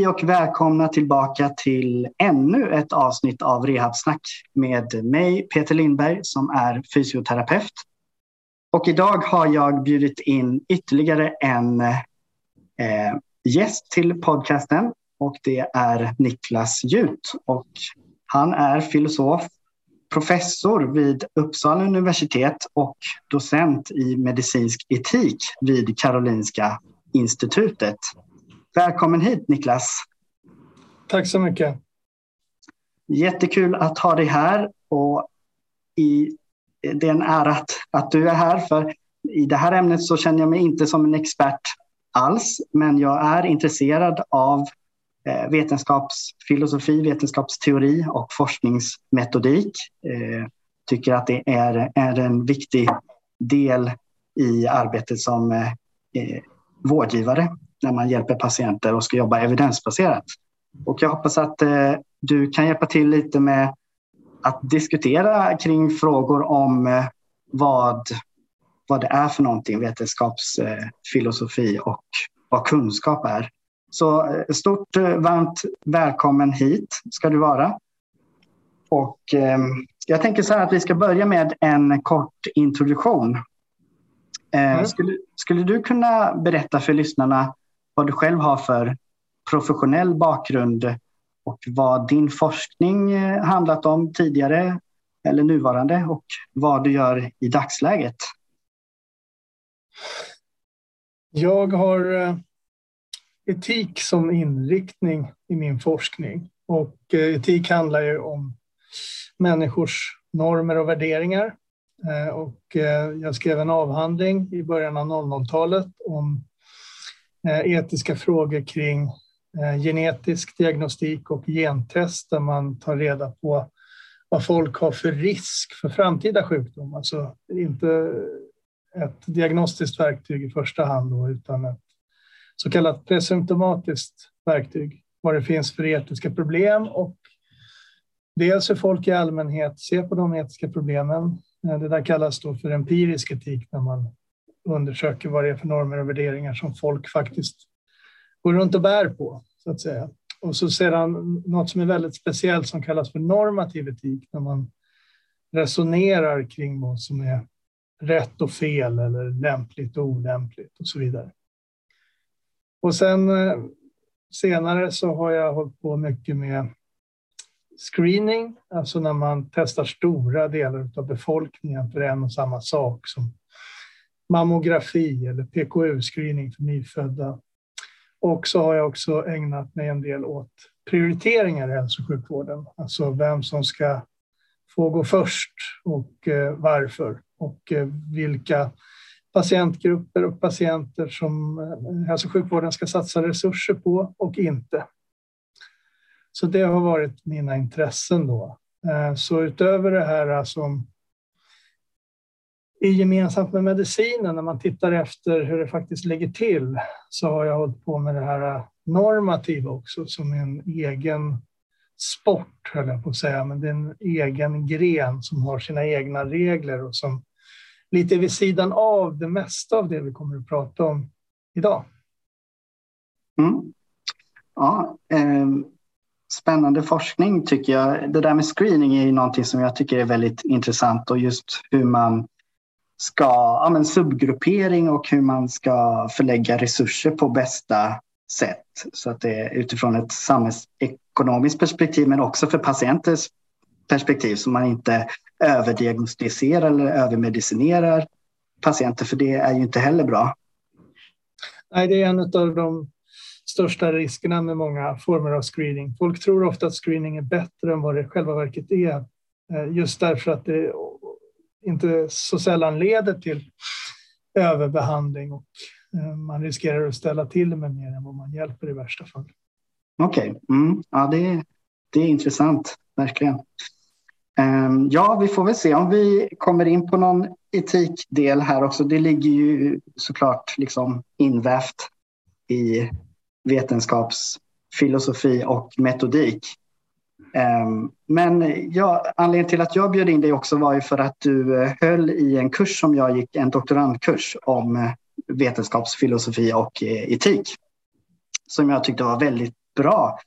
Hej och välkomna tillbaka till ännu ett avsnitt av Rehabsnack med mig Peter Lindberg som är fysioterapeut. Och idag har jag bjudit in ytterligare en eh, gäst till podcasten och det är Niklas Jut. Och han är filosof, professor vid Uppsala universitet och docent i medicinsk etik vid Karolinska institutet. Välkommen hit Niklas. Tack så mycket. Jättekul att ha dig här och i, det är en ära att, att du är här för i det här ämnet så känner jag mig inte som en expert alls men jag är intresserad av eh, vetenskapsfilosofi, vetenskapsteori och forskningsmetodik. Eh, tycker att det är, är en viktig del i arbetet som eh, vårdgivare när man hjälper patienter och ska jobba evidensbaserat. Och jag hoppas att eh, du kan hjälpa till lite med att diskutera kring frågor om eh, vad, vad det är för någonting, vetenskapsfilosofi eh, och vad kunskap är. Så stort varmt välkommen hit ska du vara. Och ehm, jag tänker så här att vi ska börja med en kort introduktion. Mm. Skulle, skulle du kunna berätta för lyssnarna vad du själv har för professionell bakgrund och vad din forskning eh, handlat om tidigare eller nuvarande och vad du gör i dagsläget? Jag har eh, etik som inriktning i min forskning och eh, etik handlar ju om människors normer och värderingar. Och jag skrev en avhandling i början av 00-talet om Eh, etiska frågor kring eh, genetisk diagnostik och gentest där man tar reda på vad folk har för risk för framtida sjukdom. Alltså inte ett diagnostiskt verktyg i första hand då, utan ett så kallat presymptomatiskt verktyg. Vad det finns för etiska problem och dels hur folk i allmänhet ser på de etiska problemen. Eh, det där kallas då för empirisk etik när man undersöker vad det är för normer och värderingar som folk faktiskt går runt och bär på, så att säga. Och så sedan något som är väldigt speciellt som kallas för normativ etik, när man resonerar kring vad som är rätt och fel eller lämpligt och olämpligt och så vidare. Och sen eh, senare så har jag hållit på mycket med screening, alltså när man testar stora delar av befolkningen för en och samma sak som mammografi eller PKU-screening för nyfödda. Och så har jag också ägnat mig en del åt prioriteringar i hälso och sjukvården, alltså vem som ska få gå först och eh, varför och eh, vilka patientgrupper och patienter som eh, hälso och sjukvården ska satsa resurser på och inte. Så det har varit mina intressen då. Så utöver det här som i gemensamt med medicinen, när man tittar efter hur det faktiskt ligger till, så har jag hållit på med det här äh, normativa också som en egen sport, höll jag på att säga, men det är en egen gren som har sina egna regler och som lite vid sidan av det mesta av det vi kommer att prata om idag. Mm. Ja, eh, spännande forskning tycker jag. Det där med screening är ju någonting som jag tycker är väldigt intressant och just hur man ska, ja, men subgruppering och hur man ska förlägga resurser på bästa sätt. Så att det är utifrån ett samhällsekonomiskt perspektiv men också för patienters perspektiv så man inte överdiagnostiserar eller övermedicinerar patienter för det är ju inte heller bra. Nej, det är en av de största riskerna med många former av screening. Folk tror ofta att screening är bättre än vad det i själva verket är. Eh, just därför att det inte så sällan leder till överbehandling och eh, man riskerar att ställa till med mer än vad man hjälper i värsta fall. Okej, okay. mm. ja, det, det är intressant, verkligen. Ehm, ja, vi får väl se om vi kommer in på någon etikdel här också. Det ligger ju såklart liksom invävt i vetenskapsfilosofi och metodik. Ehm, men ja, anledningen till att jag bjöd in dig också var ju för att du eh, höll i en kurs som jag gick, en doktorandkurs om eh, vetenskapsfilosofi och eh, etik. Som jag tyckte var väldigt bra.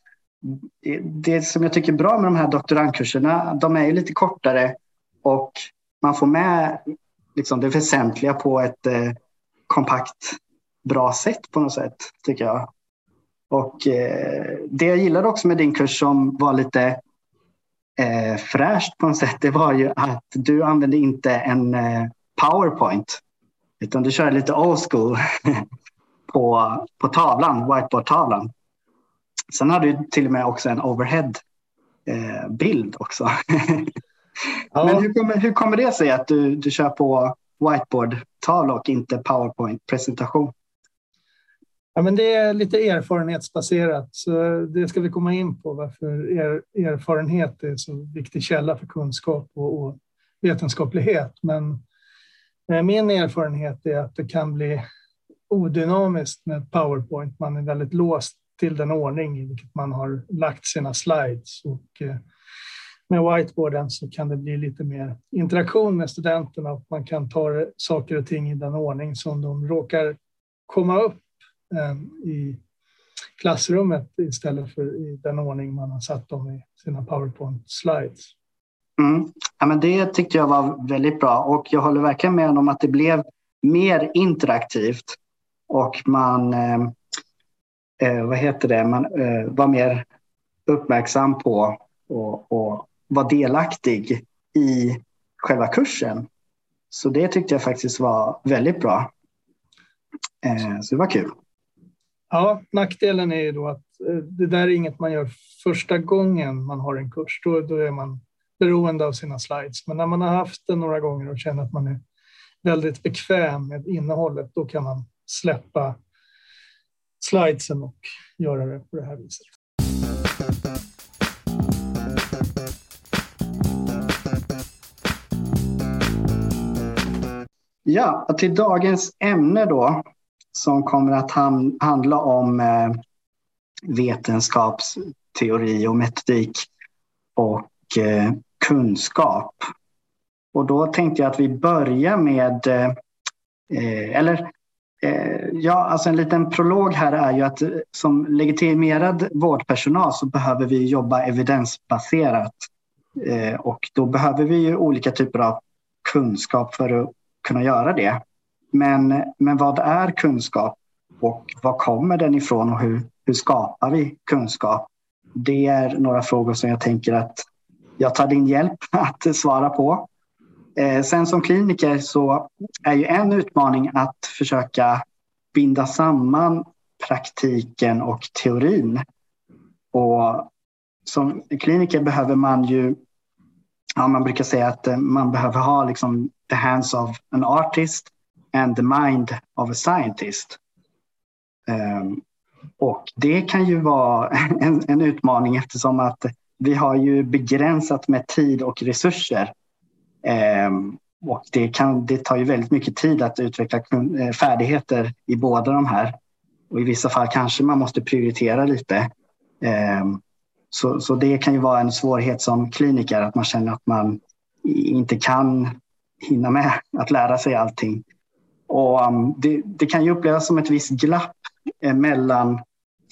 Det som jag tycker är bra med de här doktorandkurserna, de är ju lite kortare och man får med liksom det väsentliga på ett kompakt, bra sätt på något sätt, tycker jag. Och eh, det jag gillade också med din kurs som var lite eh, fräscht på något sätt, det var ju att du använde inte en eh, powerpoint, utan du körde lite old school på, på tavlan, whiteboard-tavlan. Sen hade du till och med också en overhead-bild eh, också. ja. Men hur kommer, hur kommer det sig att du, du kör på whiteboard-tavla och inte powerpoint-presentation? Ja, men det är lite erfarenhetsbaserat, så det ska vi komma in på varför er, erfarenhet är en så viktig källa för kunskap och, och vetenskaplighet. Men eh, min erfarenhet är att det kan bli odynamiskt med Powerpoint. Man är väldigt låst till den ordning i vilket man har lagt sina slides. Och eh, med whiteboarden så kan det bli lite mer interaktion med studenterna och man kan ta saker och ting i den ordning som de råkar komma upp Ehm, i klassrummet istället för i den ordning man har satt dem i sina Powerpoint slides. Mm. Ja, men det tyckte jag var väldigt bra och jag håller verkligen med om att det blev mer interaktivt och man, ehm, eh, vad heter det, man eh, var mer uppmärksam på och, och var delaktig i själva kursen. Så det tyckte jag faktiskt var väldigt bra. Eh, så det var kul. Ja, nackdelen är ju då att eh, det där är inget man gör första gången man har en kurs. Då, då är man beroende av sina slides. Men när man har haft det några gånger och känner att man är väldigt bekväm med innehållet, då kan man släppa slidesen och göra det på det här viset. Ja, till dagens ämne då som kommer att handla om eh, vetenskapsteori och metodik och eh, kunskap. Och då tänkte jag att vi börjar med, eh, eh eller eh, ja, alltså en liten prolog här är ju att eh, som legitimerad vårdpersonal så behöver vi jobba evidensbaserat. Och då behöver vi ju olika typer av kunskap för att kunna göra det. Men, men vad är kunskap och var kommer den ifrån och hur, hur skapar vi kunskap? Det är några frågor som jag tänker att jag tar din hjälp att svara på. Eh, sen som kliniker så är ju en utmaning att försöka binda samman praktiken och teorin. Och som kliniker behöver man ju, ja, man brukar säga att eh, man behöver ha liksom the hands of an artist and the mind of a scientist. Um, och det kan ju vara en, en, utmaning eftersom att vi har ju begränsat med tid och resurser. Um, och det, kan, det tar ju väldigt mycket tid att utveckla eh, färdigheter i båda de här. Och i vissa fall kanske man måste prioritera lite. Um, så, så det kan ju vara en svårighet som kliniker, att man känner att man inte kan hinna med att lära sig allting. Och um, det, det, kan ju upplevas som ett visst glapp eh, mellan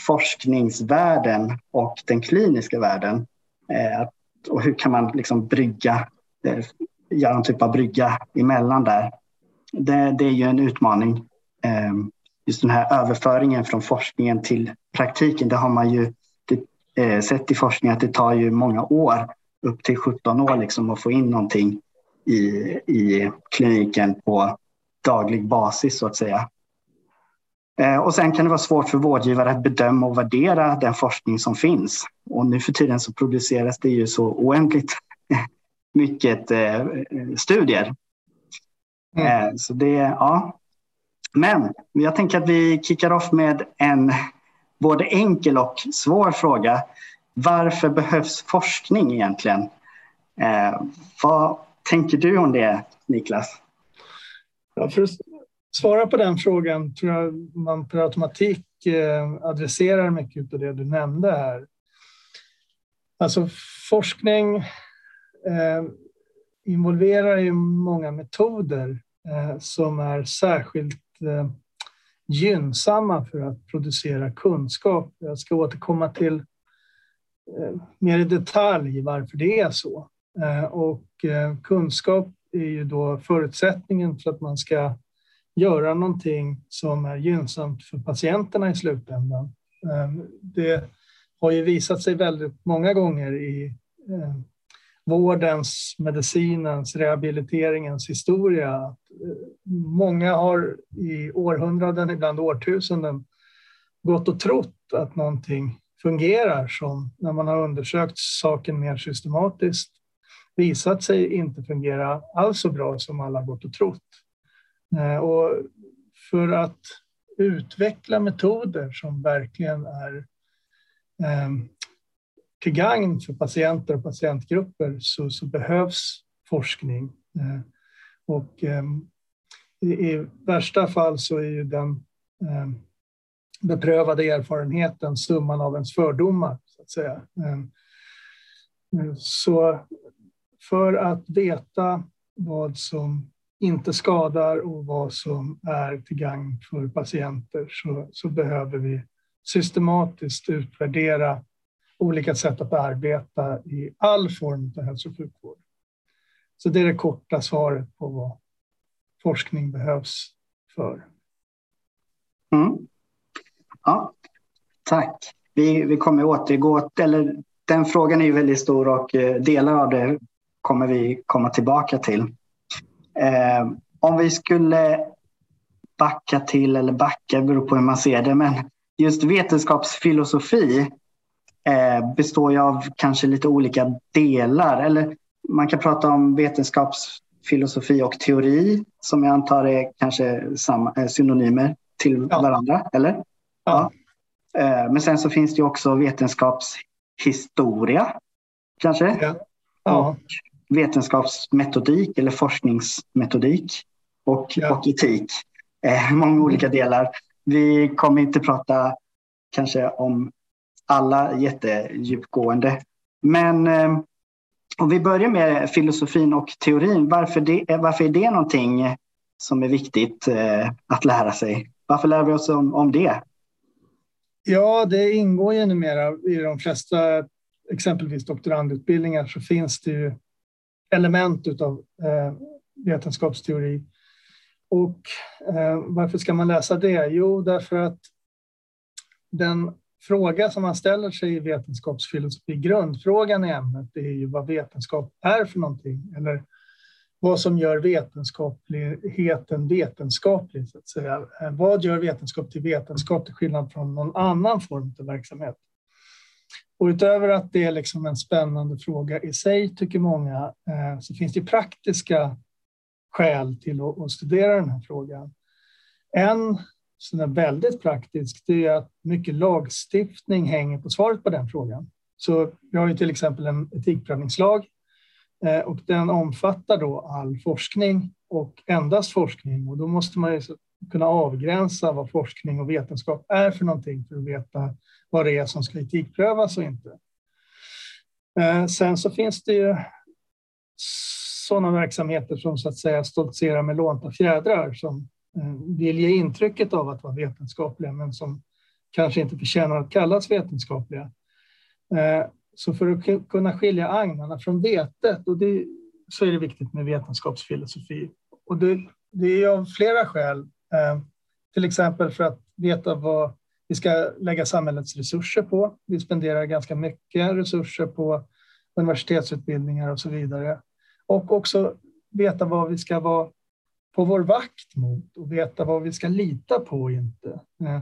forskningsvärlden och den kliniska världen. Eh, och hur kan man liksom brygga, eh, göra en typ av brygga emellan där? Det, det är ju en utmaning. Just den här överföringen från forskningen till praktiken, det har man ju sett i forskning att det tar ju många år, upp till 17 år liksom, att få in någonting i, i kliniken på daglig basis så att säga. Eh, och sen kan det vara svårt för vårdgivare att bedöma och värdera den forskning som finns. Och nu för tiden så produceras det ju så oändligt mycket eh, studier. Mm. Eh, så det, ja. Men jag tänker att vi kickar off med en både enkel och svår fråga. Varför behövs forskning egentligen? vad tänker du om det, Niklas? Ja, för att svara på den frågan tror jag man per automatik eh, adresserar mycket av det du nämnde här. Alltså forskning eh, involverar ju många metoder eh, som är särskilt eh, gynnsamma för att producera kunskap. Jag ska återkomma till eh, mer i detalj varför det är så. Eh, och eh, kunskap är ju då förutsättningen för att man ska göra någonting som är gynnsamt för patienterna i slutändan. Ehm, det har ju visat sig väldigt många gånger i ehm, vårdens, medicinens, rehabiliteringens historia. Eh, många har i århundraden, ibland årtusenden, gått och trott att någonting fungerar som när man har undersökt saken mer systematiskt visat sig inte fungera alls så bra som alla gått och trott. Eh, och för att utveckla metoder som verkligen är ehm, till gagn för patienter och patientgrupper så, så behövs forskning. Eh, och ehm, i, i, värsta fall så är ju den ehm, beprövade erfarenheten summan av ens fördomar, så att säga. Så för att veta vad som inte skadar och vad som är till gagn för patienter så, så behöver vi systematiskt utvärdera olika sätt att arbeta i all form av hälso och sjukvård. Så det är det korta svaret på vad forskning behövs för. Mm. Ja, tack. Vi, vi kommer återgå, eller den frågan är ju väldigt stor och eh, delar av det kommer vi komma tillbaka till. Eh, om vi skulle backa till, eller backa beror på hur man ser det, men just vetenskapsfilosofi eh, består ju av kanske lite olika delar. Eller man kan prata om vetenskapsfilosofi och teori som jag antar är kanske samma, eh, synonymer till ja. varandra, eller? Ja. Eh, men sen så finns det också vetenskapshistoria, kanske? Ja. ja. Och vetenskapsmetodik eller forskningsmetodik och, ja. och etik. Eh, många olika delar. Vi kommer inte prata kanske om alla jättedjupgående. Men eh, om vi börjar med filosofin och teorin, varför, det, varför är det någonting som är viktigt eh, att lära sig? Varför lär vi oss om, om det? Ja, det ingår ju numera i de flesta, exempelvis doktorandutbildningar, så finns det ju element av eh, vetenskapsteori. Och eh, varför ska man läsa det? Jo, därför att den fråga som man ställer sig i vetenskapsfilosofi, grundfrågan i ämnet, är ju vad vetenskap är för någonting, eller vad som gör vetenskapligheten vetenskaplig, så att säga. Eh, vad gör vetenskap till vetenskap till skillnad från någon annan form av verksamhet? Och utöver att det är liksom en spännande fråga i sig, tycker många, eh, så finns det praktiska skäl till att, studera den här frågan. En som är väldigt praktisk, det är att mycket lagstiftning hänger på svaret på den frågan. Så vi har ju till exempel en etikprövningslag eh, och den omfattar då all forskning och endast forskning och då måste man ju kunna avgränsa vad forskning och vetenskap är för någonting för att veta vad det är som ska etikprövas och inte. Eh, sen så finns det ju sådana verksamheter som så att säga stoltserar med lånta fjädrar som eh, vill ge intrycket av att vara vetenskapliga men som kanske inte förtjänar att kallas vetenskapliga. Eh, så för att kunna skilja agnarna från vetet, och det, så är det viktigt med vetenskapsfilosofi. Och det, det är av flera skäl. Eh, till exempel för att veta vad vi ska lägga samhällets resurser på. Vi spenderar ganska mycket resurser på universitetsutbildningar och så vidare. Och också veta vad vi ska vara på vår vakt mot och veta vad vi ska lita på och inte. Eh,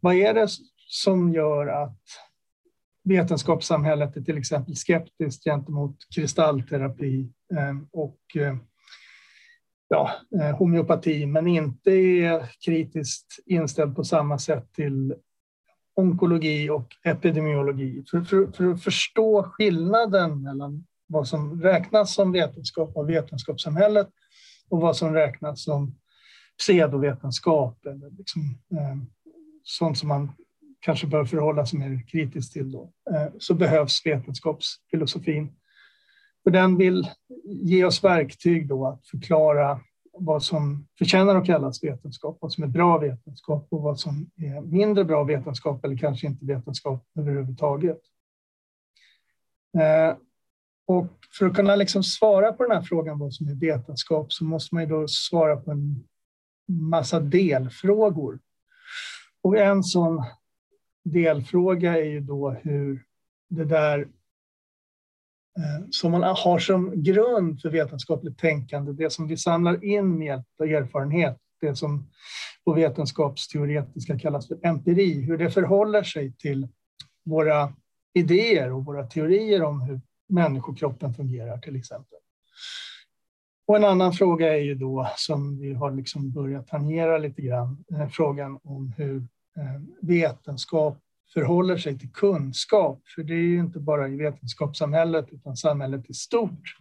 vad är det som gör att vetenskapssamhället är till exempel skeptiskt gentemot kristallterapi eh, och ja, eh, homeopati, men inte är kritiskt inställd på samma sätt till onkologi och epidemiologi. För, för, för att förstå skillnaden mellan vad som räknas som vetenskap och vetenskapssamhället och vad som räknas som pseudovetenskap eller liksom, eh, sånt som man kanske bör förhålla sig mer kritiskt till då, eh, så behövs vetenskapsfilosofin för den vill ge oss verktyg då att förklara vad som förtjänar att kallas vetenskap, vad som är bra vetenskap och vad som är mindre bra vetenskap eller kanske inte vetenskap överhuvudtaget. Eh, och för att kunna liksom svara på den här frågan vad som är vetenskap så måste man ju då svara på en massa delfrågor. Och en sån delfråga är ju då hur det där Eh, som man har som grund för vetenskapligt tänkande, det som vi samlar in med hjälp av erfarenhet, det som på vetenskapsteoretiska kallas för empiri, hur det förhåller sig till våra idéer och våra teorier om hur människokroppen fungerar till exempel. Och en annan fråga är ju då, som vi har liksom börjat tangera lite grann, eh, frågan om hur eh, vetenskap förhåller sig till kunskap. För det är ju inte bara i vetenskapssamhället utan samhället i stort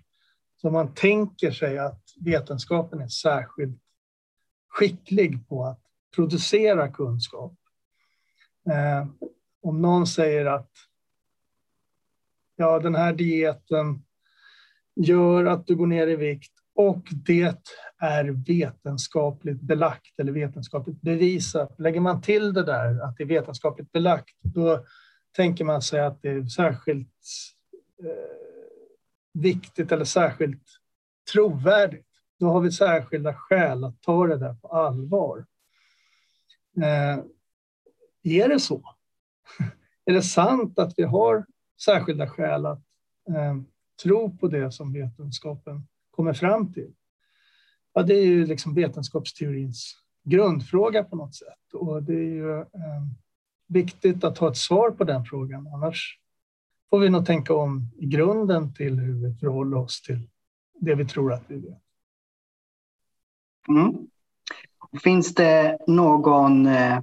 som man tänker sig att vetenskapen är särskilt skicklig på att producera kunskap. Eh, om någon säger att ja, den här dieten gör att du går ner i vikt och det är vetenskapligt belagt eller vetenskapligt bevisat. Lägger man till det där att det är vetenskapligt belagt, då tänker man sig att det är särskilt eh, viktigt eller särskilt trovärdigt. Då har vi särskilda skäl att ta det där på allvar. Eh, är det så? är det sant att vi har särskilda skäl att eh, tro på det som vetenskapen kommer fram till? Ja, det är ju liksom vetenskapsteorins grundfråga på något sätt och det är ju eh, viktigt att ha ett svar på den frågan. Annars får vi nog tänka om i grunden till hur vi förhåller oss till det vi tror att vi vet. Mm. Finns det någon eh,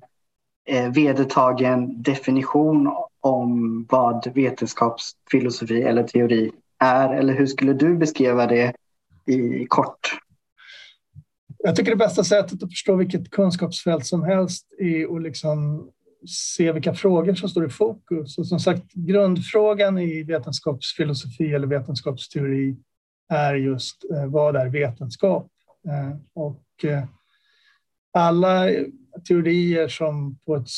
eh vedertagen definition om vad vetenskapsfilosofi eller teori är? Eller hur skulle du beskriva det i kort? Jag tycker det bästa sättet att förstå vilket kunskapsfält som helst är att liksom se vilka frågor som står i fokus. Och som sagt, grundfrågan i vetenskapsfilosofi eller vetenskapsteori är just eh, vad är vetenskap? Eh, och eh, alla teorier som på ett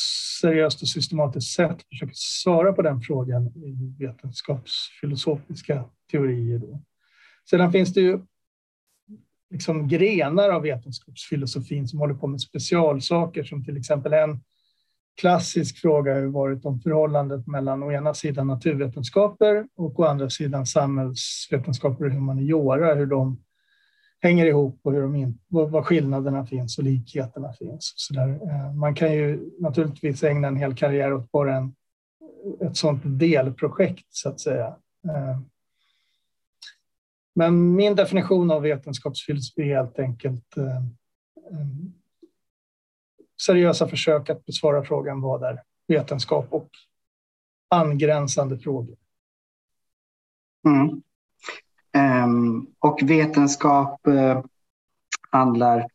seriöst och systematiskt sätt försöker svara på den frågan i vetenskapsfilosofiska teorier. Då. Sedan finns det ju liksom grenar av vetenskapsfilosofin som håller på med specialsaker som till exempel en klassisk fråga har varit om förhållandet mellan å ena sidan naturvetenskaper och å andra sidan samhällsvetenskaper och humaniora, hur de hänger ihop och hur de in, vad skillnaderna finns och likheterna finns. Så där. Eh, man kan ju naturligtvis ägna en hel karriär åt bara en, ett sådant delprojekt så att säga. Eh, men min definition av vetenskapsfilosofi är helt enkelt eh, eh, seriösa försök att besvara frågan vad är vetenskap och angränsande frågor. Mm. Um, och vetenskap uh, handlar,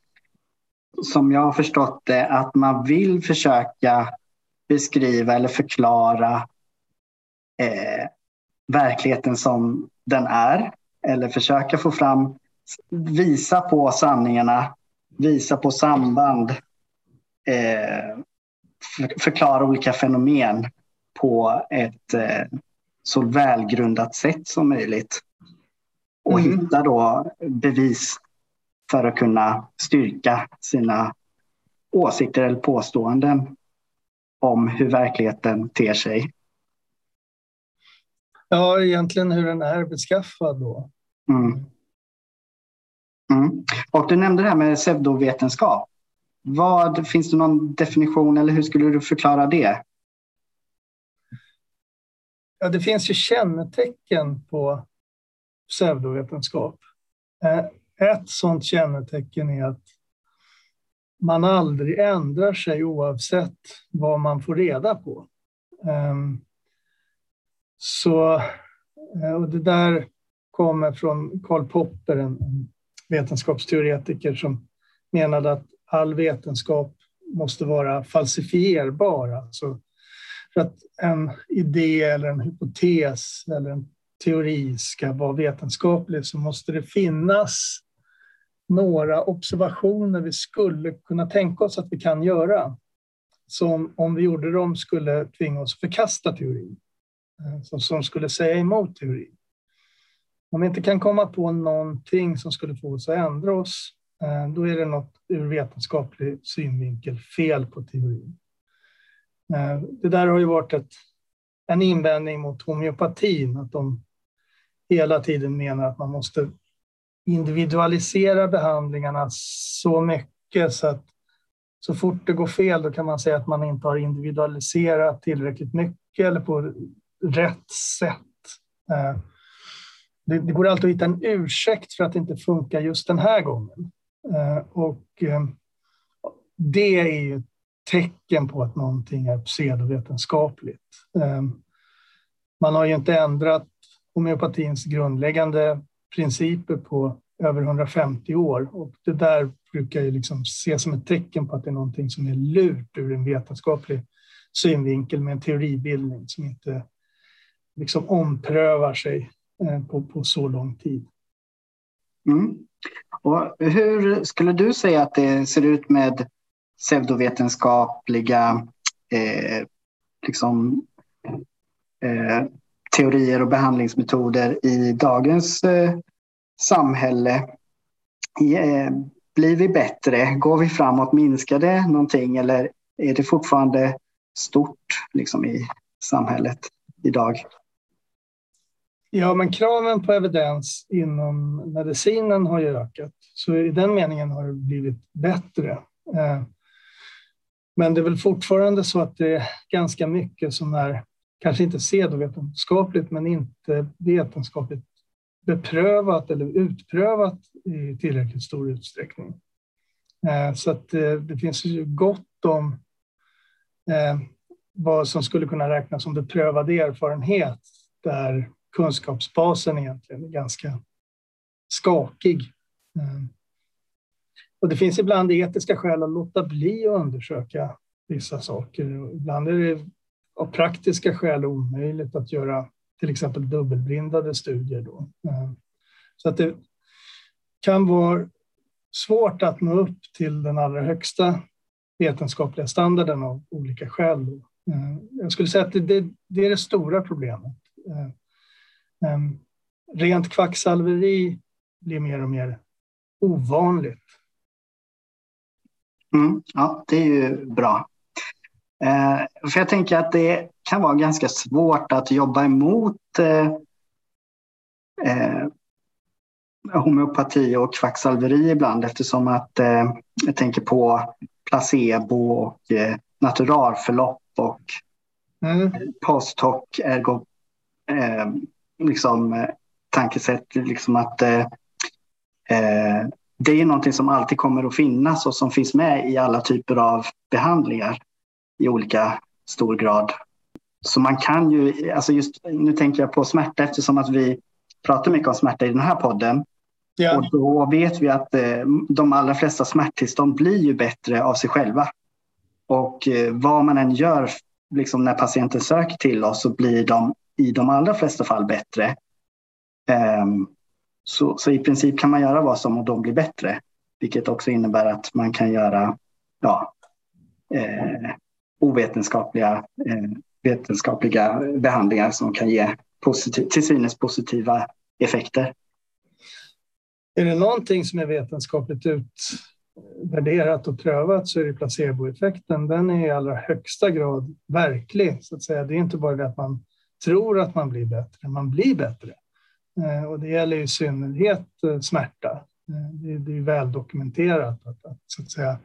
som jag har förstått det, att man vill försöka beskriva eller förklara uh, verkligheten som den är eller försöka få fram, visa på sanningarna, visa på samband, eh, förklara olika fenomen på ett eh, så välgrundat sätt som möjligt. Och mm. hitta då bevis för att kunna styrka sina åsikter eller påståenden om hur verkligheten ter sig. Ja, egentligen hur den är beskaffad då. Mm. Mm. Och du nämnde det här med pseudovetenskap. Vad, finns det någon definition eller hur skulle du förklara det? Ja, det finns ju kännetecken på pseudovetenskap. Eh, ett sådant kännetecken är att man aldrig ändrar sig oavsett vad man får reda på. Ehm, så eh, och det där kommer från Karl Popper, en vetenskapsteoretiker som menade att all vetenskap måste vara falsifierbar. Alltså för att en idé eller en hypotes eller en teori ska vara vetenskaplig så måste det finnas några observationer vi skulle kunna tänka oss att vi kan göra som om vi gjorde dem skulle tvinga oss att förkasta teorin, eh, som skulle säga emot teorin. Om vi inte kan komma på någonting som skulle få oss att ändra oss, eh, då är det något ur vetenskaplig synvinkel fel på teorin. Eh, det där har ju varit ett, en invändning mot homeopatin, att de hela tiden menar att man måste individualisera behandlingarna så mycket så att så fort det går fel då kan man säga att man inte har individualiserat tillräckligt mycket eller på rätt sätt. Eh, det, det går alltid att hitta en ursäkt för att det inte funkar just den här gången. Eh, och eh, det är ju ett tecken på att någonting är pseudovetenskapligt. Eh, man har ju inte ändrat homeopatins grundläggande principer på över 150 år och det där brukar ju liksom ses som ett tecken på att det är någonting som är lurt ur en vetenskaplig synvinkel med en teoribildning som inte liksom omprövar sig Eh, på, på så lång tid. Mm. Och hur skulle du säga att det ser ut med pseudovetenskapliga eh, liksom, eh, teorier och behandlingsmetoder i dagens eh, samhälle? Eh, blir vi bättre? Går vi framåt? Minskar det någonting eller är det fortfarande stort liksom, i samhället idag? Ja, men kraven på evidens inom medicinen har ju ökat. Så i den meningen har det blivit bättre. Eh, men det är väl fortfarande så att det är ganska mycket som är, kanske inte pseudovetenskapligt, men inte vetenskapligt beprövat eller utprövat i tillräckligt stor utsträckning. Eh, så att eh, det finns ju gott om vad som skulle kunna räknas som beprövad erfarenhet där kunskapsbasen egentligen är ganska skakig. Eh, och det finns ibland etiska skäl att låta bli att undersöka vissa saker. Ibland är det av praktiska skäl omöjligt att göra till exempel dubbelblindade studier. Då. Eh, så att det kan vara svårt att nå upp till den allra högsta vetenskapliga standarden av olika skäl. Eh, jag skulle säga att det, det, det är det stora problemet. Rent kvacksalveri blir mer och mer ovanligt. Mm, ja, det är ju bra. Eh, för jag tänker att det kan vara ganska svårt att jobba emot eh, eh, homeopati och kvacksalveri ibland eftersom att eh, jag tänker på placebo och eh, naturalförlopp och mm. post hoc ergo eh, liksom, eh, tankesätt. Liksom att eh, eh, det är någonting som alltid kommer att finnas och som finns med i alla typer av behandlingar i olika stor grad. Så man kan ju, alltså just nu tänker jag på smärta eftersom att vi pratar mycket om smärta i den här podden. Ja. Och då vet vi att eh, de allra flesta smärttillstånd blir ju bättre av sig själva. Och eh, vad man än gör liksom när patienten söker till oss så blir de i de allra flesta fall bättre. Um, så, så i princip kan man göra vad som och de blir bättre. Vilket också innebär att man kan göra ja, eh, ovetenskapliga eh, vetenskapliga behandlingar som kan ge positiv, till synes positiva effekter. Är det någonting som är vetenskapligt utvärderat och prövat så är det placeboeffekten. Den är i allra högsta grad verklig. Så att säga. Det är inte bara det att man tror att man blir bättre, man blir bättre. Eh, och det gäller i synnerhet eh, smärta. Eh, det är väl dokumenterat att, att, så att säga,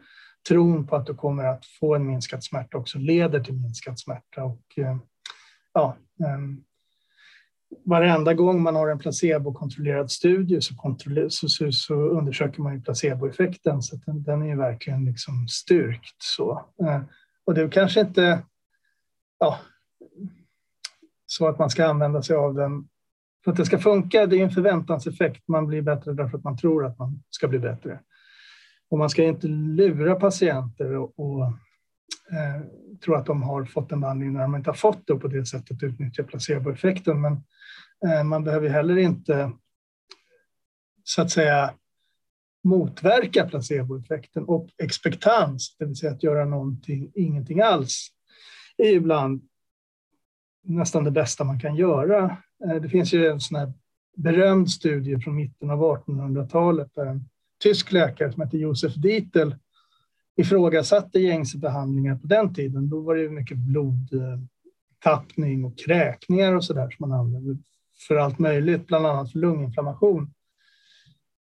tron på att du kommer att få en minskad smärta också leder till minskad smärta. Och, ja, ehm, varenda gång man har en placebokontrollerad studie så, så, så, så, undersöker man ju placeboeffekten så den, den, är ju verkligen liksom styrkt. Så. Och det är kanske inte ja, så att man ska använda sig av den för att det ska funka. Det är en förväntanseffekt. Man blir bättre därför att man tror att man ska bli bättre. Och man ska inte lura patienter och, och eh, tro att de har fått en behandling när de inte har fått det och på det sättet utnyttja placeboeffekten. Men eh, man behöver heller inte så att säga motverka placeboeffekten och expektans, det vill säga att göra någonting, ingenting alls, är ibland nästan det bästa man kan göra. Eh, det finns ju en sån här berömd studie från mitten av 1800-talet där en tysk läkare som heter Josef Dietl ifrågasatte gängse behandlingar på den tiden. Då var det mycket blodtappning och kräkningar och så där som man använde för allt möjligt, bland annat för lunginflammation.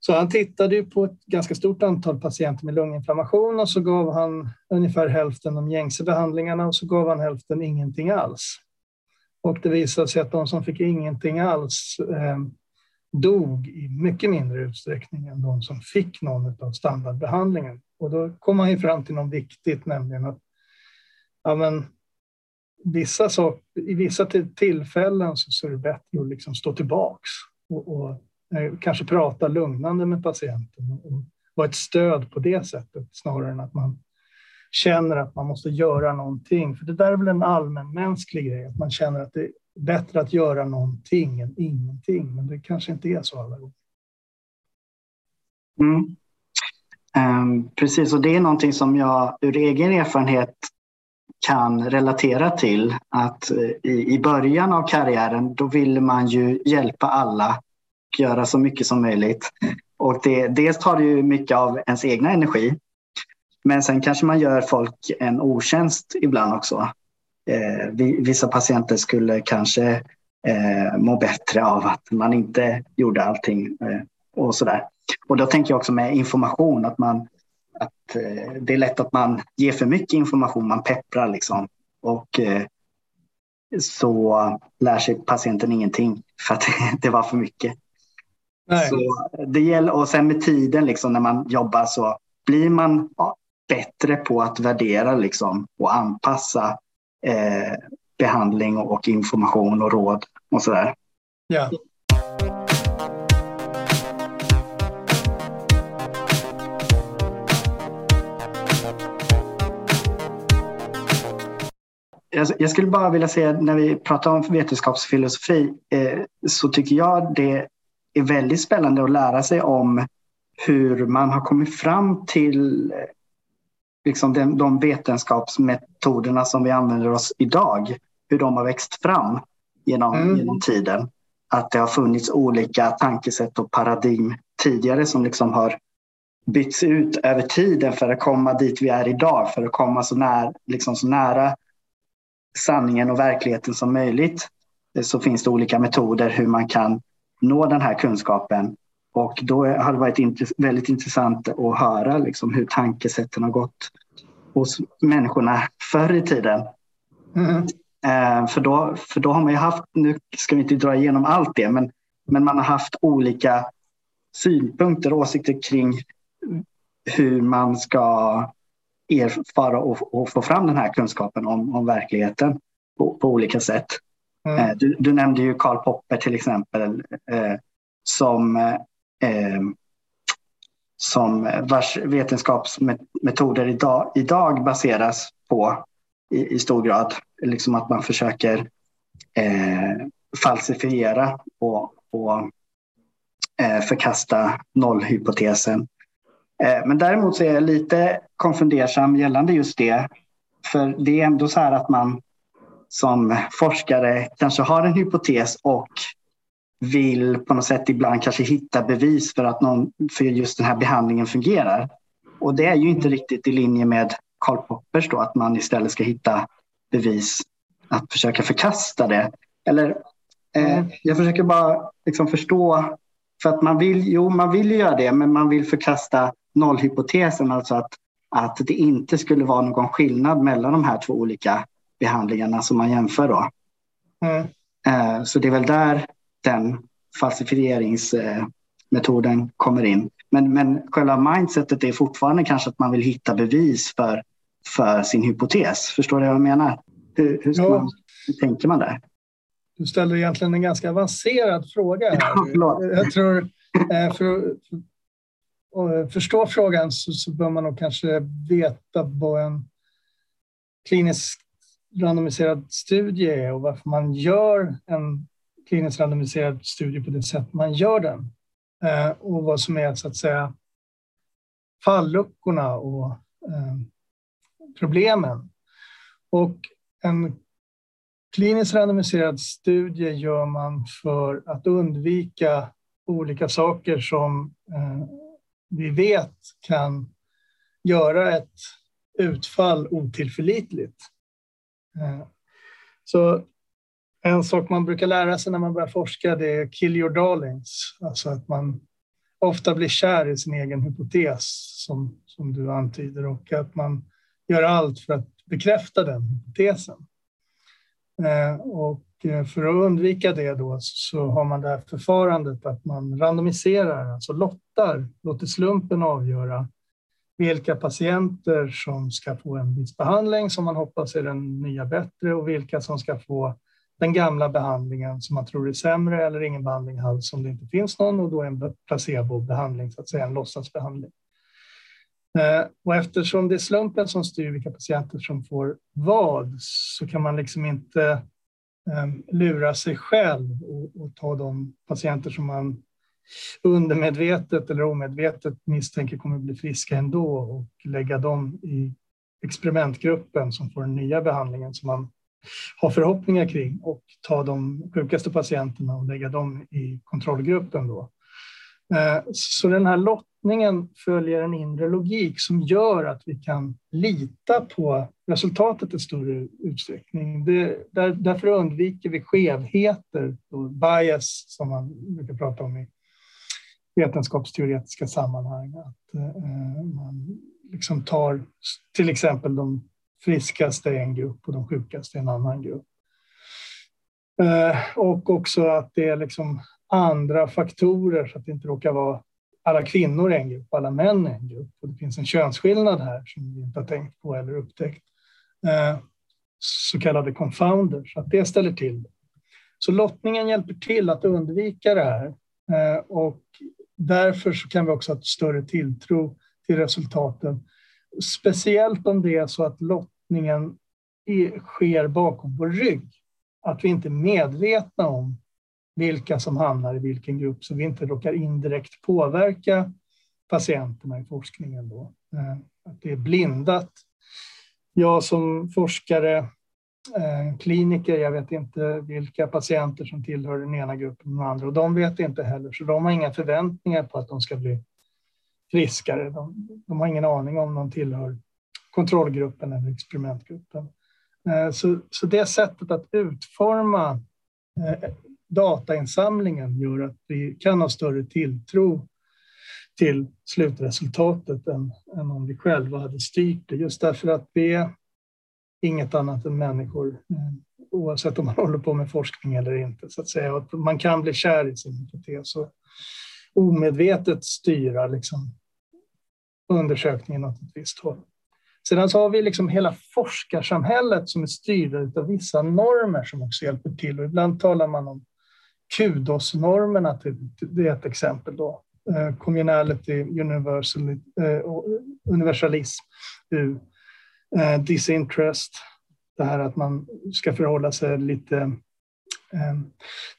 Så han tittade ju på ett ganska stort antal patienter med lunginflammation och så gav han ungefär hälften de gängse behandlingarna och så gav han hälften ingenting alls. Och det visade sig att de som fick ingenting alls eh, dog i mycket mindre utsträckning än de som fick någon av standardbehandlingen. Och då kom man ju fram till något viktigt, nämligen att ja, men, vissa så, i vissa tillfällen så, så är det bättre att liksom stå tillbaks och, och eh, kanske prata lugnande med patienten och, och vara ett stöd på det sättet snarare än att man känner att man måste göra någonting. För det där är väl en allmänmänsklig grej, att man känner att det är bättre att göra någonting än ingenting. Men det kanske inte är så alla gånger. Mm. Um, precis, och det är någonting som jag ur egen erfarenhet kan relatera till. Att eh, i, i början av karriären, då ville man ju hjälpa alla och göra så mycket som möjligt. Och det, dels tar det ju mycket av ens egna energi. Men sen kanske man gör folk en otjänst ibland också. Eh, vissa patienter skulle kanske eh, må bättre av att man inte gjorde allting eh, och sådär. Och då tänker jag också med information att man att eh, det är lätt att man ger för mycket information, man pepprar liksom. Och eh, så lär sig patienten ingenting för att det var för mycket. Nej. Så det gäller, och sen med tiden liksom, när man jobbar så blir man bättre på att värdera liksom, och anpassa eh, behandling och information och råd och sådär. Ja. Jag skulle bara vilja säga när vi pratar om vetenskapsfilosofi eh, så tycker jag det är väldigt spännande att lära sig om hur man har kommit fram till liksom de, de vetenskapsmetoderna som vi använder oss idag, hur de har växt fram genom, mm. genom tiden. Att det har funnits olika tankesätt och paradigm tidigare som liksom har bytts ut över tiden för att komma dit vi är idag, för att komma så, när, liksom så nära sanningen och verkligheten som möjligt. Så finns det olika metoder hur man kan nå den här kunskapen. Och då har det varit väldigt intressant att höra liksom hur tankesätten har gått hos människorna förr i tiden. Mm. Eh, för, då, för då har man ju haft, nu ska vi inte dra igenom allt det, men, men man har haft olika synpunkter och åsikter kring hur man ska erfara och, och, få fram den här kunskapen om, om verkligheten på, på olika sätt. Mm. Eh, du, du, nämnde ju Karl Popper till exempel eh, som Ehm, som vars vetenskapsmetoder idag, idag baseras på i, i stor grad. Liksom att man försöker eh, falsifiera och, och eh, förkasta nollhypotesen. Eh, men däremot så är jag lite konfundersam gällande just det. För det är ändå så här att man som forskare kanske har en hypotes och vill på något sätt ibland kanske hitta bevis för att någon, för just den här behandlingen fungerar. Och det är ju inte riktigt i linje med Karl Poppers då, att man istället ska hitta bevis att försöka förkasta det. Eller eh, mm. jag försöker bara liksom förstå, för att man vill, jo man vill göra det, men man vill förkasta nollhypotesen, alltså att, att det inte skulle vara någon skillnad mellan de här två olika behandlingarna som man jämför då. Mm. Eh, så det är väl där den falsifieringsmetoden kommer in. Men, men själva mindsetet är fortfarande kanske att man vill hitta bevis för, för sin hypotes. Förstår du vad jag menar? Hur, hur, man, hur tänker man där? Du ställer egentligen en ganska avancerad fråga. Här. Ja, jag tror, eh, för att förstå frågan så, så bör man nog kanske veta vad en klinisk randomiserad studie är och varför man gör en kliniskt randomiserad studie på det sätt man gör den. Eh, och vad som är så att säga falluckorna och eh, problemen. Och en klinisk randomiserad studie gör man för att undvika olika saker som eh, vi vet kan göra ett utfall otillförlitligt. Eh, så en sak man brukar lära sig när man börjar forska det är kill your darlings, alltså att man ofta blir kär i sin egen hypotes som, som du antyder och att man gör allt för att bekräfta den hypotesen. Eh, och eh, för att undvika det då så har man det här förfarandet att man randomiserar, alltså lottar, låter slumpen avgöra vilka patienter som ska få en viss behandling som man hoppas är den nya bättre och vilka som ska få den gamla behandlingen som man tror är sämre eller ingen behandling alls om det inte finns någon och då är en placebobehandling, så att säga en låtsasbehandling. Eh, och eftersom det är slumpen som styr vilka patienter som får vad så kan man liksom inte ehm, lura sig själv och, och ta de patienter som man undermedvetet eller omedvetet misstänker kommer att bli friska ändå och lägga dem i experimentgruppen som får den nya behandlingen som man ha förhoppningar kring och ta de sjukaste patienterna och lägga dem i kontrollgruppen. Då. Eh, så den här lottningen följer en inre logik som gör att vi kan lita på resultatet i större utsträckning. Det, där, därför undviker vi skevheter, och bias som man brukar prata om i vetenskapsteoretiska sammanhang. Att eh, man liksom tar till exempel de friskaste är en grupp och de sjukaste en annan grupp. Eh, och också att det är liksom andra faktorer så att det inte råkar vara alla kvinnor i en grupp, alla män i en grupp. Och det finns en könsskillnad här som vi inte har tänkt på eller upptäckt. Eh, så kallade confounders, att det ställer till Så lottningen hjälper till att undvika det här. Eh, och därför så kan vi också ha ett större tilltro till resultaten. Speciellt om det är så att förflyttningen sker bakom vår rygg. Att vi inte är medvetna om vilka som hamnar i vilken grupp så vi inte råkar indirekt påverka patienterna i forskningen. Då. Eh, att det är blindat. Jag som forskare, eh, kliniker, jag vet inte vilka patienter som tillhör den ena gruppen och den andra och de vet inte heller, så de har inga förväntningar på att de ska bli friskare. De, de har ingen aning om de tillhör kontrollgruppen eller experimentgruppen. Eh, så, så det sättet att utforma eh, datainsamlingen gör att vi kan ha större tilltro till slutresultatet än, än om vi själva hade styrt det. Just därför att vi är inget annat än människor, eh, oavsett om man håller på med forskning eller inte. Så att säga. Att man kan bli kär i sin hypotes och omedvetet styra liksom, undersökningen åt ett visst håll. Sedan så har vi liksom hela forskarsamhället som är styrda av vissa normer som också hjälper till. Och ibland talar man om KUDOS-normerna, typ. det är ett exempel då. Eh, communality, universal, eh, universalism, eh, disinterest, det här att man ska förhålla sig lite eh,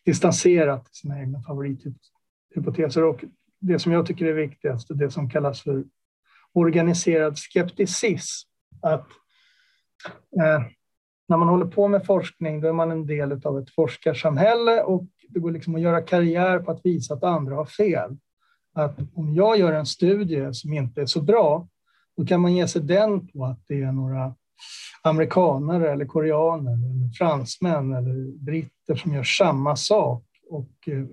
distanserat till sina egna favorithypoteser. Och det som jag tycker är viktigast det som kallas för organiserad skepticism. Att eh, när man håller på med forskning då är man en del av ett forskarsamhälle och det går liksom att göra karriär på att visa att andra har fel. Att om jag gör en studie som inte är så bra, då kan man ge sig den på att det är några amerikanare eller koreaner eller fransmän eller britter som gör samma sak och eh,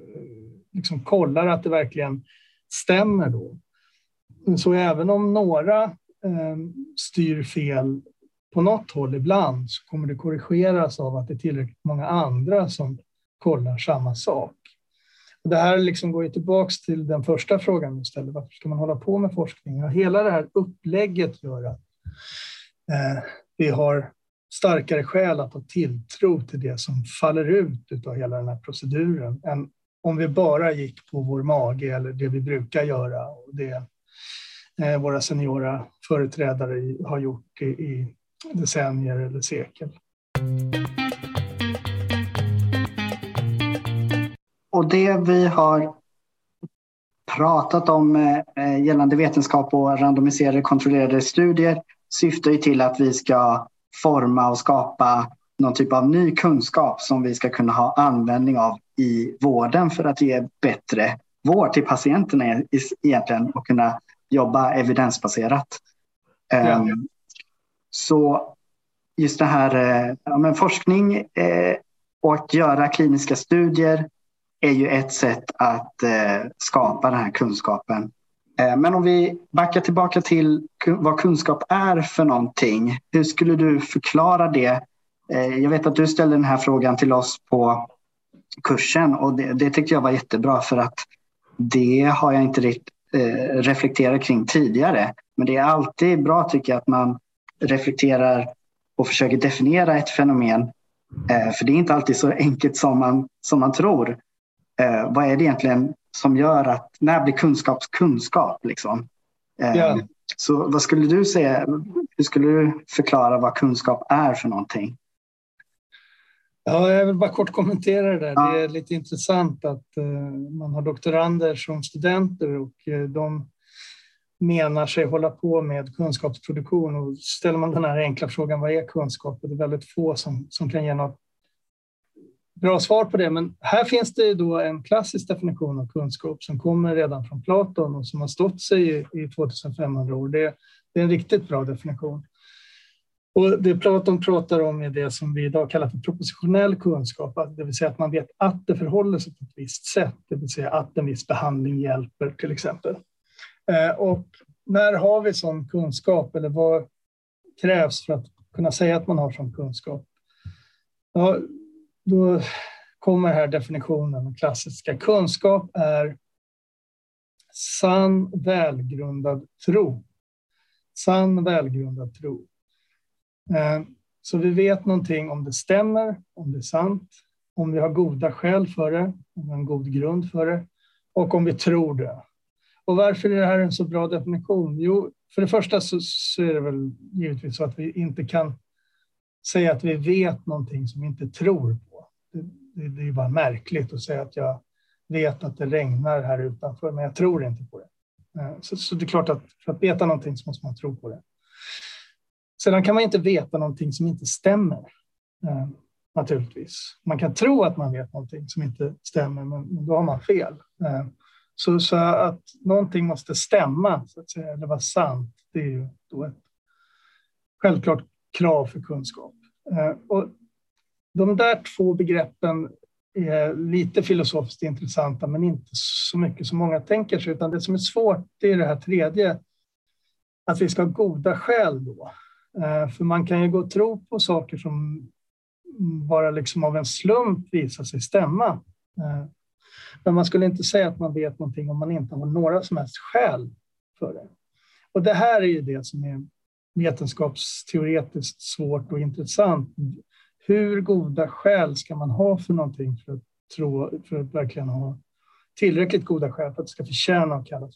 liksom kollar att det verkligen stämmer då. Så även om några eh, styr fel på något håll ibland så kommer det korrigeras av att det är tillräckligt många andra som kollar samma sak. Och det här liksom går ju tillbaka till den första frågan du ställde. Varför ska man hålla på med forskning? Och hela det här upplägget gör att eh, vi har starkare skäl att ha tilltro till det som faller ut av hela den här proceduren än om vi bara gick på vår mage eller det vi brukar göra och det Eh, våra seniora företrädare har gjort i, i decennier eller sekel. Och det vi har pratat om eh, eh, gällande vetenskap och randomiserade kontrollerade studier syftar ju till att vi ska forma och skapa någon typ av ny kunskap som vi ska kunna ha användning av i vården för att ge bättre vård till patienterna egentligen och kunna jobba evidensbaserat. Ja. Um, så just det här eh, ja, men forskning eh, och att göra kliniska studier är ju ett sätt att eh, skapa den här kunskapen. Men om vi backar tillbaka till vad kunskap är för någonting. Hur skulle du förklara det? Jag vet att du ställde den här frågan till oss på kursen och det, det tyckte jag var jättebra för att det har jag inte riktigt eh, kring tidigare. Men det är alltid bra tycker jag att man reflekterar och försöker definiera ett fenomen. Eh, för det är inte alltid så enkelt som man, som man tror. Eh, vad är det egentligen som gör att, när blir kunskap kunskap? Liksom? Eh, ja. Så vad skulle du säga, hur skulle du förklara vad kunskap är för någonting? Ja, jag vill bara kort kommentera det där. Ja. Det är lite intressant att uh, man har doktorander som studenter och uh, de menar sig hålla på med kunskapsproduktion. Och ställer man den här enkla frågan, vad är kunskap? Och det är väldigt få som, som kan ge något bra svar på det. Men här finns det då en klassisk definition av kunskap som kommer redan från Platon och som har stått sig i, i 2500 år. Det, det är en riktigt bra definition. Och det Platon pratar om är det som vi idag kallar för propositionell kunskap, det vill säga att man vet att det förhåller sig på ett visst sätt, det vill säga att en viss behandling hjälper till exempel. Eh, och när har vi sån kunskap eller vad krävs för att kunna säga att man har sån kunskap? Ja, då kommer här definitionen, den klassiska. Kunskap är sann välgrundad tro. Sann välgrundad tro. Eh, så vi vet någonting om det stämmer, om det är sant, om vi har goda skäl för det, om vi har en god grund för det och om vi tror det. Och varför är det här en så bra definition? Jo, för det första så, så är det väl givetvis så att vi inte kan säga att vi vet någonting som vi inte tror på. Det, det, det är bara märkligt att säga att jag vet att det regnar här utanför, men jag tror inte på det. Eh, så, så det är klart att för att veta någonting så måste man tro på det. Sedan kan man inte veta någonting som inte stämmer. Eh, naturligtvis. Man kan tro att man vet någonting som inte stämmer, men, då har man fel. Eh, så, så, att någonting måste stämma, så att säga, eller vara sant, det är ju då ett självklart krav för kunskap. Eh, och de där två begreppen är lite filosofiskt intressanta, men inte så mycket som många tänker sig, utan det som är svårt det är det här tredje, att vi ska ha goda skäl då. Eh, för man kan ju gå och tro på saker som bara liksom av en slump visar sig stämma. Eh, men man skulle inte säga att man vet någonting om man inte har några som helst skäl för det. Och det här är ju det som är vetenskapsteoretiskt svårt och intressant. Hur goda skäl ska man ha för någonting för att, tro, för att verkligen ha tillräckligt goda skäl för att det ska förtjäna att kallas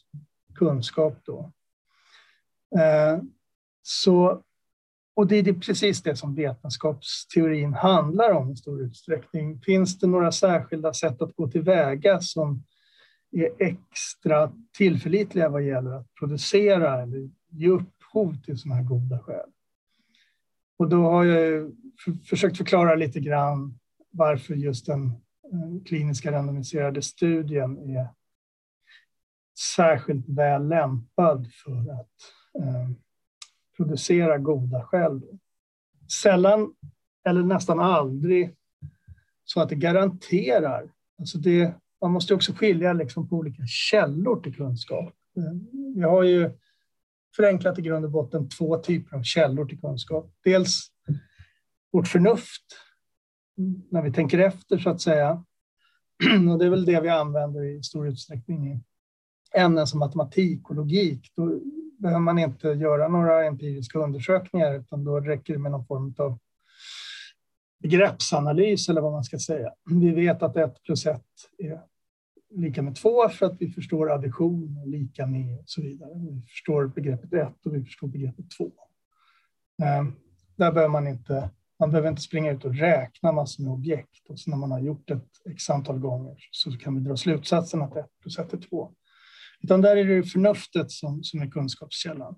kunskap då? Eh, så och det är precis det som vetenskapsteorin handlar om i stor utsträckning. Finns det några särskilda sätt att gå tillväga som är extra tillförlitliga vad gäller att producera eller ge upphov till sådana här goda skäl? Och då har jag försökt förklara lite grann varför just den eh, kliniska randomiserade studien är särskilt väl lämpad för att eh, producera goda skäl. Sällan eller nästan aldrig så att det garanterar. Alltså det, man måste också skilja liksom på olika källor till kunskap. Eh, vi har ju förenklat i grund och botten två typer av källor till kunskap. Dels vårt förnuft, när vi tänker efter så att säga. Och det är väl det vi använder i stor utsträckning i ämnen som matematik och logik. Då behöver man inte göra några empiriska undersökningar, utan då räcker det med någon form av begreppsanalys eller vad man ska säga. Vi vet att 1 plus 1 är lika med 2 för att vi förstår addition lika med och så vidare. Vi förstår begreppet 1 och vi förstår begreppet 2. Ehm, där behöver man inte, man behöver inte springa ut och räkna massor med objekt och så när man har gjort ett x antal gånger så kan vi dra slutsatsen att 1 plus 1 är 2. Utan där är det förnuftet som, som är kunskapskällan.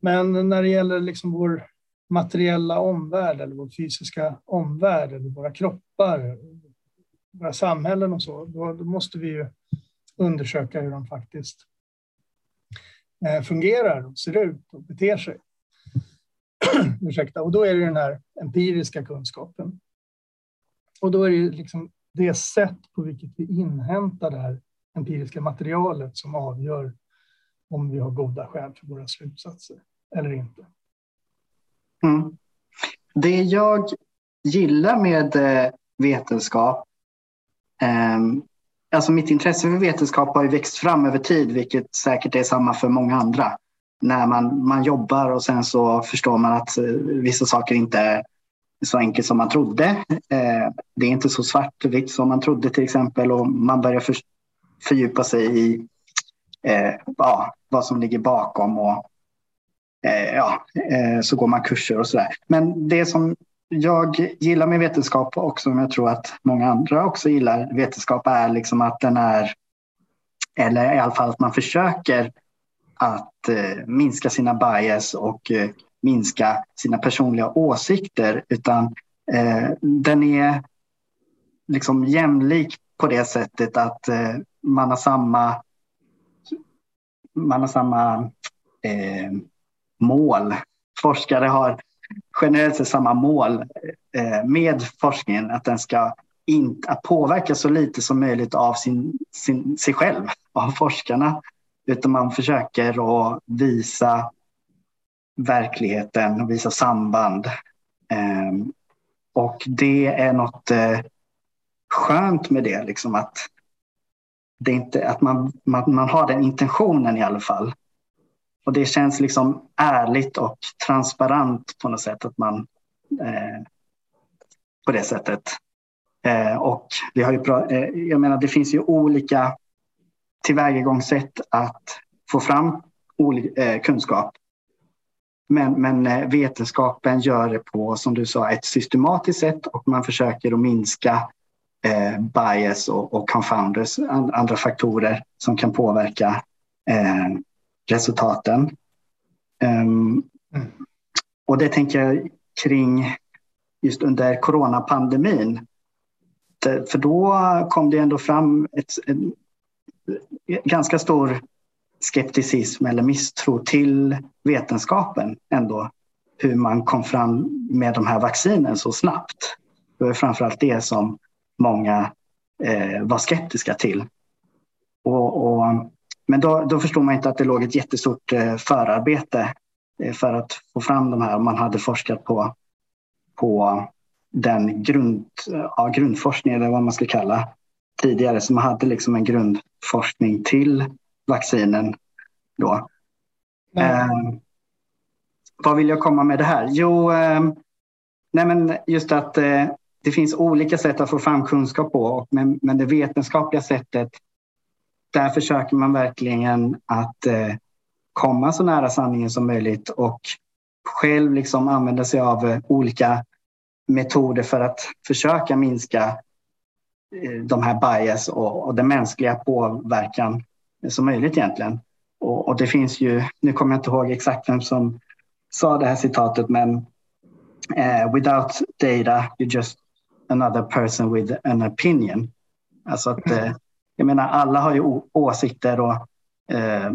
Men när det gäller liksom vår materiella omvärld eller vår fysiska omvärld eller våra kroppar, våra samhällen och så, då, då måste vi ju undersöka hur de faktiskt eh, fungerar och ser ut och beter sig. Ursäkta. Och då är det den här empiriska kunskapen. Och då är det liksom det sätt på vilket vi inhämtar det här empiriska materialet som avgör om vi har goda skäl för våra slutsatser eller inte. Mm. Det jag gillar med eh, vetenskap, eh, alltså mitt intresse för vetenskap har ju växt fram över tid, vilket säkert är samma för många andra. När man, man jobbar och sen så förstår man att eh, vissa saker inte är så enkelt som man trodde. Eh, det är inte så svartvitt som man trodde till exempel och man börjar fördjupa sig i eh, ja, vad som ligger bakom och eh, ja, eh, så går man kurser och sådär. Men det som jag gillar med vetenskap och som jag tror att många andra också gillar vetenskap är liksom att den är, eller i alla fall att man försöker att eh, minska sina bias och eh, minska sina personliga åsikter utan eh, den är liksom jämlik på det sättet att eh, man har samma man har samma eh, mål. Forskare har generellt sett samma mål eh, med forskningen, att den ska in, att påverka så lite som möjligt av sin, sin, sig själv, av forskarna. Utan man försöker att visa verkligheten och visa samband. Eh, och det är något eh, skönt med det, liksom att, det inte, att man, man, man har den intentionen i alla fall. Och det känns liksom ärligt och transparent på något sätt att man eh, på det sättet. Eh, och vi har ju, eh, jag menar, det finns ju olika tillvägagångssätt att få fram eh, kunskap. Men, men eh, vetenskapen gör det på, som du sa, ett systematiskt sätt och man försöker att minska eh, bias och, och confounders, andra faktorer som kan påverka eh, resultaten. Um, mm. Och det tänker jag kring just under coronapandemin. För då kom det ändå fram ett, en ganska stor skepticism eller misstro till vetenskapen ändå. Hur man kom fram med de här vaccinen så snabbt. Det var framförallt det som många eh, var skeptiska till. Och, och, men då, då förstod man inte att det låg ett jättestort eh, förarbete eh, för att få fram de här. Man hade forskat på, på den grund, ja, grundforskningen, eller vad man ska kalla tidigare. Så man hade liksom en grundforskning till vaccinen då. Eh, vad vill jag komma med det här? Jo, eh, nej men just att eh, det finns olika sätt att få fram kunskap på, men, men det vetenskapliga sättet, där försöker man verkligen att eh, komma så nära sanningen som möjligt och själv liksom använda sig av eh, olika metoder för att försöka minska eh, de här bias och, och den mänskliga påverkan som möjligt egentligen. Och, och, det finns ju, nu kommer jag inte ihåg exakt vem som sa det här citatet, men eh, without data you just another person with an opinion. Alltså att, uh, jag menar alla har ju åsikter och uh,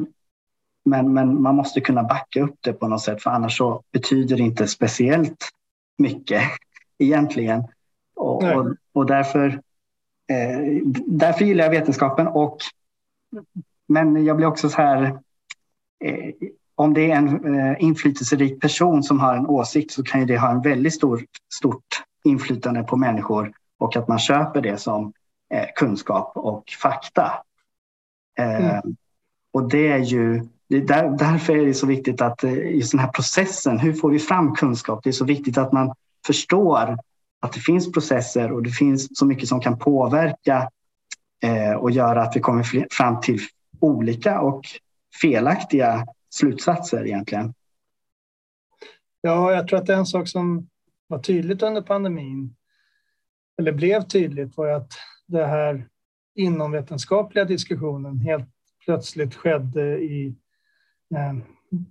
men, men man måste kunna backa upp det på något sätt för annars så betyder det inte speciellt mycket egentligen. Och, och, och därför, därför gillar jag vetenskapen och men jag blir också så här, eh, om det är en eh, inflytelserik person som har en åsikt så kan ju det ha en väldigt stor, stort inflytande på människor och att man köper det som eh, kunskap och fakta. Eh, mm. Och det är ju, det där, därför är det så viktigt att eh, just den här processen, hur får vi fram kunskap? Det är så viktigt att man förstår att det finns processer och det finns så mycket som kan påverka eh, och göra att vi kommer fram till olika och felaktiga slutsatser egentligen. Ja, jag tror att en sak som var tydligt under pandemin, eller blev tydligt, var att det här inomvetenskapliga diskussionen helt plötsligt skedde i eh,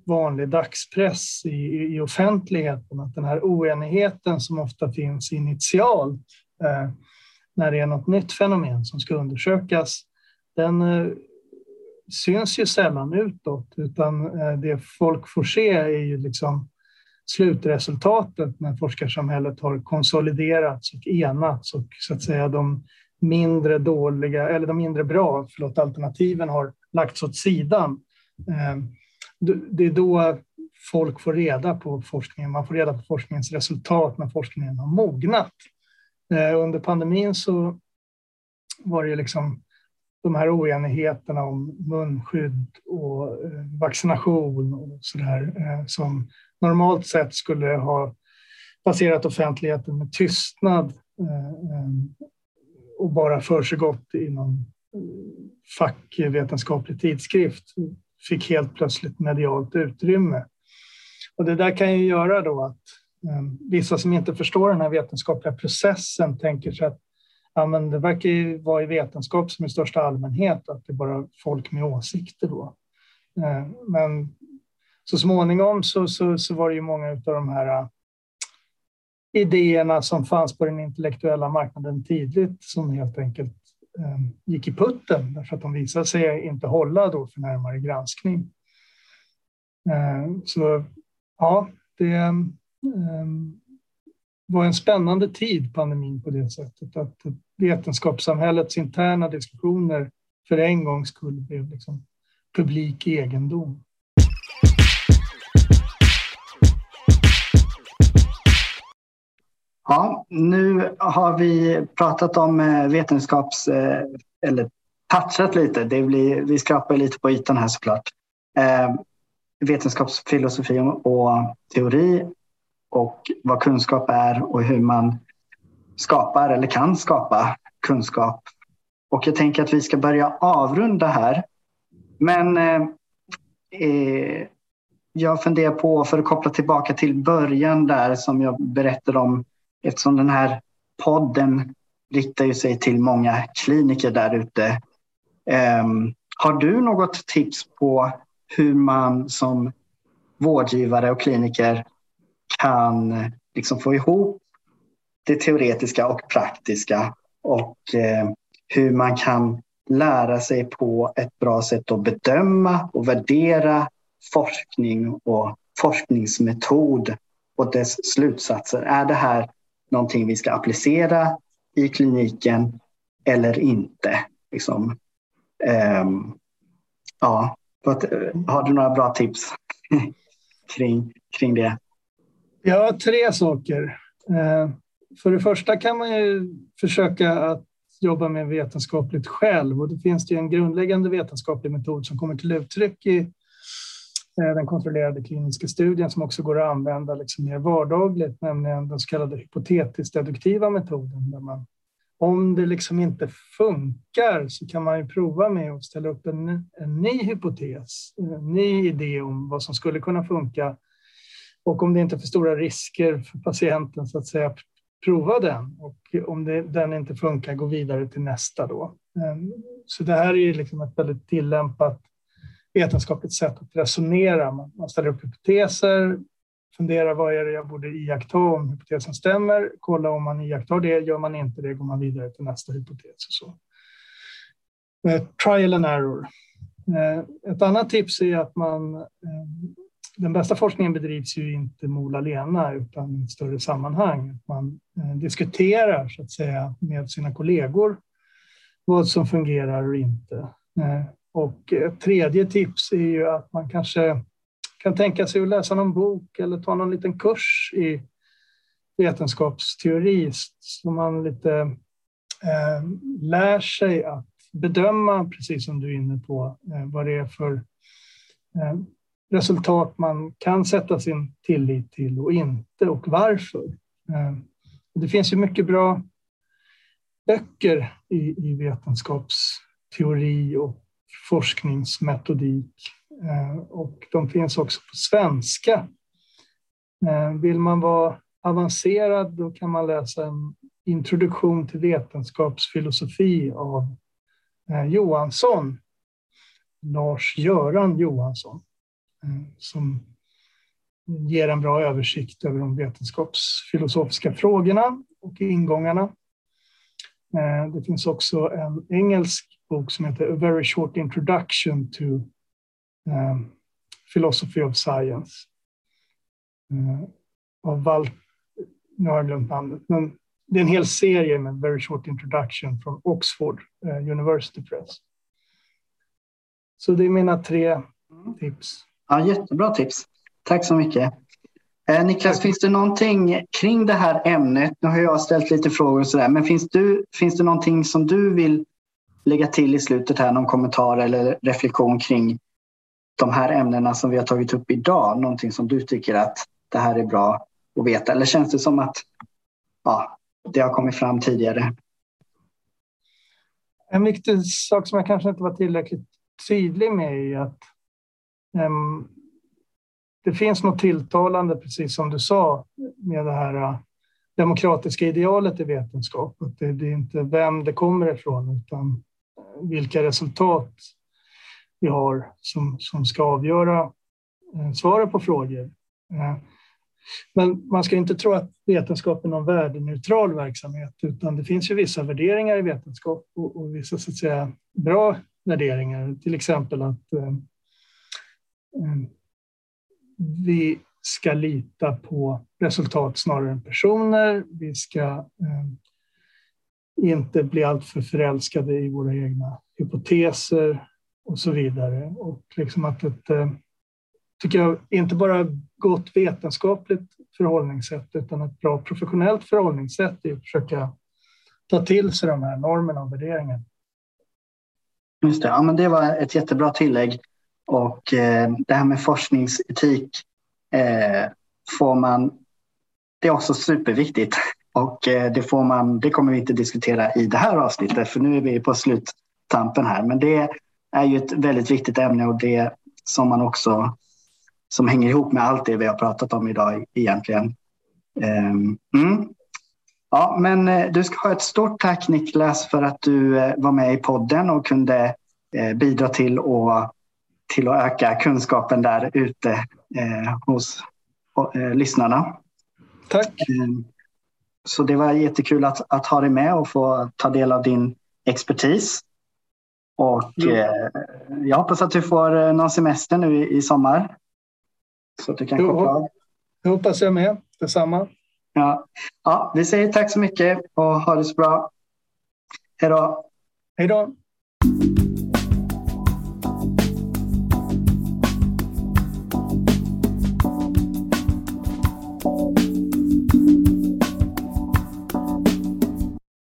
vanlig dagspress i, i offentligheten, att den här oenigheten som ofta finns initialt eh, när det är något nytt fenomen som ska undersökas, den eh, syns ju sällan utåt, utan eh, det folk får se är ju liksom slutresultatet när forskarsamhället har konsoliderats och enats och så att säga de mindre dåliga, eller de mindre bra, förlåt, alternativen har lagts åt sidan. Eh, det är då folk får reda på forskningen. Man får reda på forskningens resultat när forskningen har mognat. Eh, under pandemin så var det liksom de här oenigheterna om munskydd och eh, vaccination och så där som normalt sett skulle ha passerat offentligheten med tystnad eh, eh, och bara försiggått i någon eh, fackvetenskaplig tidskrift fick helt plötsligt medialt utrymme. Och det där kan ju göra då att vissa som inte förstår den här vetenskapliga processen tänker sig att ja, men det verkar ju vara i vetenskap som i största allmänhet, att det är bara folk med åsikter då. Men så småningom så, så, så var det ju många av de här äh, idéerna som fanns på den intellektuella marknaden tidigt som helt enkelt Eh, gick i putten därför att de visade sig inte hålla då för närmare granskning. Eh, så ja, det eh, var en spännande tid, pandemin, på det sättet att vetenskapssamhällets interna diskussioner för en gångs skull blev liksom publik egendom. Ja, nu har vi pratat om eh, vetenskaps... Eh, eller touchat lite. Det blir, vi skrapar lite på ytan här såklart. Eh, vetenskapsfilosofi och teori och vad kunskap är och hur man skapar eller kan skapa kunskap. Och jag tänker att vi ska börja avrunda här. Men eh, eh jag funderar på, för att koppla tillbaka till början där som jag berättade om eftersom den här podden riktar ju sig till många kliniker där ute. Um, har du något tips på hur man som vårdgivare och kliniker kan liksom få ihop det teoretiska och praktiska och eh, hur man kan lära sig på ett bra sätt att bedöma och värdera forskning och forskningsmetod och dess slutsatser. Är det här någonting vi ska applicera i kliniken eller inte. Liksom. Um, ja, eh, har du några bra tips kring, kring det? Ja, tre saker. Uh, för det första kan man ju försöka att jobba med vetenskapligt själv och det finns det en grundläggande vetenskaplig metod som kommer till uttryck i Eh, den kontrollerade kliniska studien som också går att använda liksom mer vardagligt, nämligen den så kallade hypotetiskt-deduktiva metoden. Där man, om det liksom inte funkar så kan man ju prova med att ställa upp en, en ny hypotes, en ny idé om vad som skulle kunna funka. Och om det inte är för stora risker för patienten så att säga, prova den. Och om det, den inte funkar, gå vidare till nästa då. Ehm, så det här är liksom ett väldigt tillämpat vetenskapligt sätt att resonera. Man, ställer upp hypoteser, funderar vad är det jag borde iaktta om hypotesen stämmer, kolla om man iakttar det, gör man inte det går man vidare till nästa hypotes. Och så. Eh, trial and error. Eh, ett annat tips är att man eh, den bästa forskningen bedrivs ju inte mol alena utan i ett större sammanhang. Man diskuterar så att säga med sina kollegor vad som fungerar och inte. Och ett tredje tips är ju att man kanske kan tänka sig att läsa någon bok eller ta någon liten kurs i vetenskapsteori så man lite eh, lär sig att bedöma, precis som du är inne på, eh, vad det är för eh, resultat man kan sätta sin tillit till och inte och varför. Eh, det finns ju mycket bra böcker i, i vetenskapsteori och forskningsmetodik eh, och de finns också på svenska. Eh, vill man vara avancerad då kan man läsa en introduktion till vetenskapsfilosofi av eh, Johansson. Lars-Göran Johansson som ger en bra översikt över de vetenskapsfilosofiska frågorna och ingångarna. Det finns också en engelsk bok som heter A Very Short Introduction to um, Philosophy of Science. Uh, av Walt, nu har jag glömt namnet, men det är en hel serie med Very Short Introduction från Oxford uh, University Press. Så det är mina tre tips. Ja, jättebra tips. Tack så mycket. Eh, Niklas, finns det någonting kring det här ämnet? Nu har jag ställt lite frågor och sådär, men finns, du, finns det någonting som du vill lägga till i slutet här, någon kommentar eller reflektion kring de här ämnena som vi har tagit upp idag? Någonting som du tycker att det här är bra att veta? Eller känns det som att ja, det har kommit fram tidigare? En viktig sak som jag kanske inte var tillräckligt tydlig med är att um, det finns något tilltalande, precis som du sa, med det här uh, demokratiska idealet i vetenskap. Att det, det är inte vem det kommer ifrån, utan vilka resultat vi har som, som ska avgöra eh, svaren svaret på frågor. Eh, men man ska inte tro att vetenskap är någon värdeneutral verksamhet, utan det finns ju vissa värderingar i vetenskap och, och vissa så att säga, bra värderingar, till exempel att eh, eh vi ska lita på resultat snarare än personer. Vi ska eh, inte bli alltför förälskade i våra egna hypoteser och så vidare. Och liksom att ett, eh, tycker jag, inte bara gott vetenskapligt förhållningssätt utan ett bra professionellt förhållningssätt i att försöka ta till sig de här normerna och värderingarna. Just det, ja, men det var ett jättebra tillägg. Och eh, det här med forskningsetik eh, får man, det är också superviktigt. Och eh, det, får man, det kommer vi inte diskutera i det här avsnittet för nu är vi på sluttampen här. Men det är ju ett väldigt viktigt ämne och det som man också som hänger ihop med allt det vi har pratat om idag egentligen. Ehm, mm. Ja, men eh, du ska ha ett stort tack Niklas för att du eh, var med i podden och kunde bidra till att, till att öka kunskapen där ute hos lyssnarna. Tack. Så det var jättekul att, att ha dig med och få ta del av din expertis. Och mm. eh, jag hoppas att du får eh, någon semester nu i, i sommar. Så att du kan koppla av. Det hoppas jag med. Detsamma. Ja. ja, vi säger tack så mycket och ha det så bra. Hej då. Hej då.